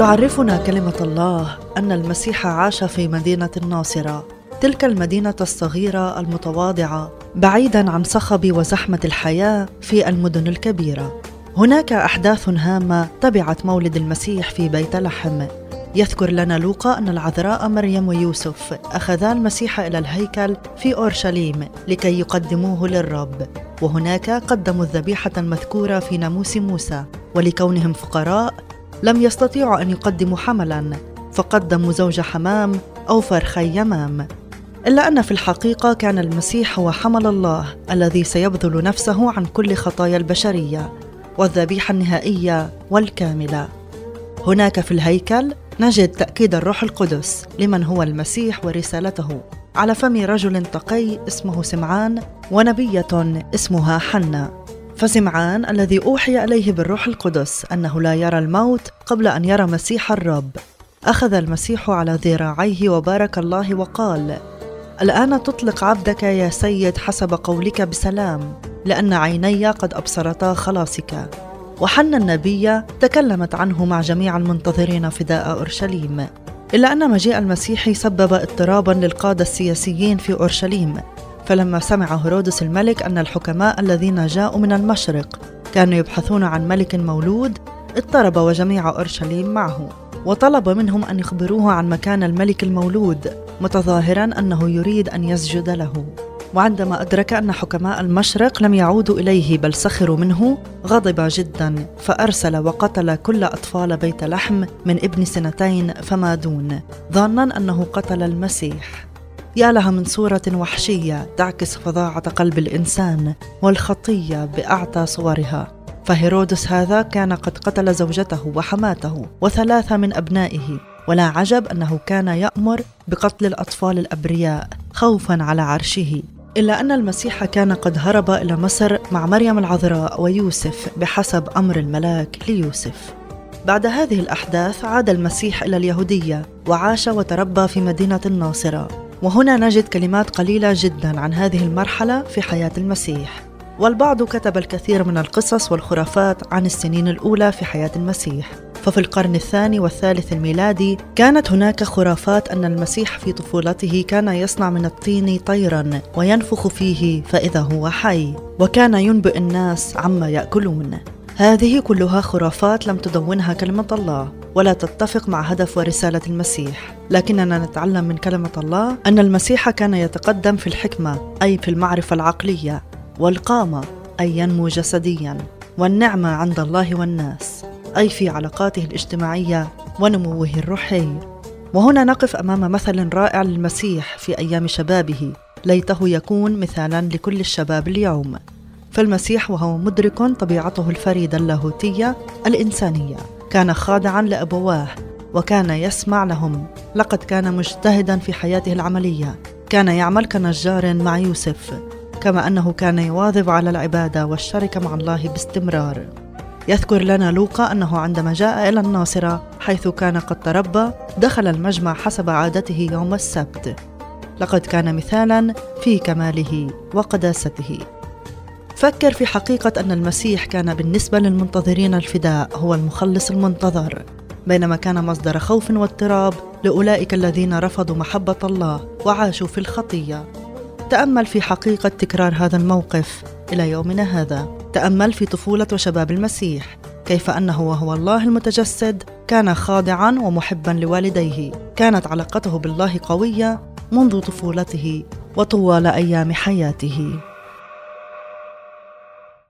تعرفنا كلمة الله أن المسيح عاش في مدينة الناصرة، تلك المدينة الصغيرة المتواضعة بعيدا عن صخب وزحمة الحياة في المدن الكبيرة. هناك أحداث هامة تبعت مولد المسيح في بيت لحم. يذكر لنا لوقا أن العذراء مريم ويوسف أخذا المسيح إلى الهيكل في أورشليم لكي يقدموه للرب وهناك قدموا الذبيحة المذكورة في ناموس موسى ولكونهم فقراء لم يستطيعوا أن يقدموا حملا فقدموا زوج حمام أو فرخي يمام. إلا أن في الحقيقة كان المسيح هو حمل الله الذي سيبذل نفسه عن كل خطايا البشرية والذبيحة النهائية والكاملة. هناك في الهيكل نجد تأكيد الروح القدس لمن هو المسيح ورسالته على فم رجل تقي اسمه سمعان ونبية اسمها حنّا فسمعان الذي أوحي إليه بالروح القدس أنه لا يرى الموت قبل أن يرى مسيح الرب. أخذ المسيح على ذراعيه وبارك الله وقال الآن تطلق عبدك يا سيد حسب قولك بسلام لأن عيني قد أبصرتا خلاصك. وحنا النبية تكلمت عنه مع جميع المنتظرين فداء أورشليم. إلا أن مجيء المسيح سبب اضطرابا للقادة السياسيين في أورشليم. فلما سمع هرودس الملك أن الحكماء الذين جاءوا من المشرق كانوا يبحثون عن ملك مولود اضطرب وجميع أورشليم معه وطلب منهم أن يخبروه عن مكان الملك المولود متظاهرا أنه يريد أن يسجد له. وعندما أدرك أن حكماء المشرق لم يعودوا إليه بل سخروا منه غضب جدا فأرسل وقتل كل أطفال بيت لحم من ابن سنتين فما دون ظانا أنه قتل المسيح. يا لها من صورة وحشية تعكس فظاعة قلب الإنسان والخطية بأعتى صورها. فهيرودس هذا كان قد قتل زوجته وحماته وثلاثة من أبنائه ولا عجب أنه كان يأمر بقتل الأطفال الأبرياء خوفا على عرشه. إلا أن المسيح كان قد هرب إلى مصر مع مريم العذراء ويوسف بحسب أمر الملاك ليوسف. بعد هذه الأحداث عاد المسيح إلى اليهودية وعاش وتربى في مدينة الناصرة. وهنا نجد كلمات قليلة جدا عن هذه المرحلة في حياة المسيح. والبعض كتب الكثير من القصص والخرافات عن السنين الأولى في حياة المسيح. ففي القرن الثاني والثالث الميلادي كانت هناك خرافات أن المسيح في طفولته كان يصنع من الطين طيرا وينفخ فيه فإذا هو حي وكان ينبئ الناس عما يأكلون. هذه كلها خرافات لم تدونها كلمة الله ولا تتفق مع هدف ورسالة المسيح، لكننا نتعلم من كلمة الله أن المسيح كان يتقدم في الحكمة أي في المعرفة العقلية، والقامة أي ينمو جسديا، والنعمة عند الله والناس، أي في علاقاته الاجتماعية ونموه الروحي. وهنا نقف أمام مثل رائع للمسيح في أيام شبابه، ليته يكون مثالا لكل الشباب اليوم. فالمسيح وهو مدرك طبيعته الفريدة اللاهوتية الإنسانية. كان خاضعا لأبواه وكان يسمع لهم. لقد كان مجتهدا في حياته العملية. كان يعمل كنجار مع يوسف كما أنه كان يواظب على العبادة والشركة مع الله باستمرار. يذكر لنا لوقا أنه عندما جاء إلى الناصرة حيث كان قد تربى دخل المجمع حسب عادته يوم السبت. لقد كان مثالا في كماله وقداسته. فكر في حقيقة أن المسيح كان بالنسبة للمنتظرين الفداء هو المخلص المنتظر بينما كان مصدر خوف واضطراب لأولئك الذين رفضوا محبة الله وعاشوا في الخطية. تأمل في حقيقة تكرار هذا الموقف إلى يومنا هذا. تأمل في طفولة وشباب المسيح كيف أنه وهو الله المتجسد كان خاضعا ومحبا لوالديه. كانت علاقته بالله قوية منذ طفولته وطوال أيام حياته.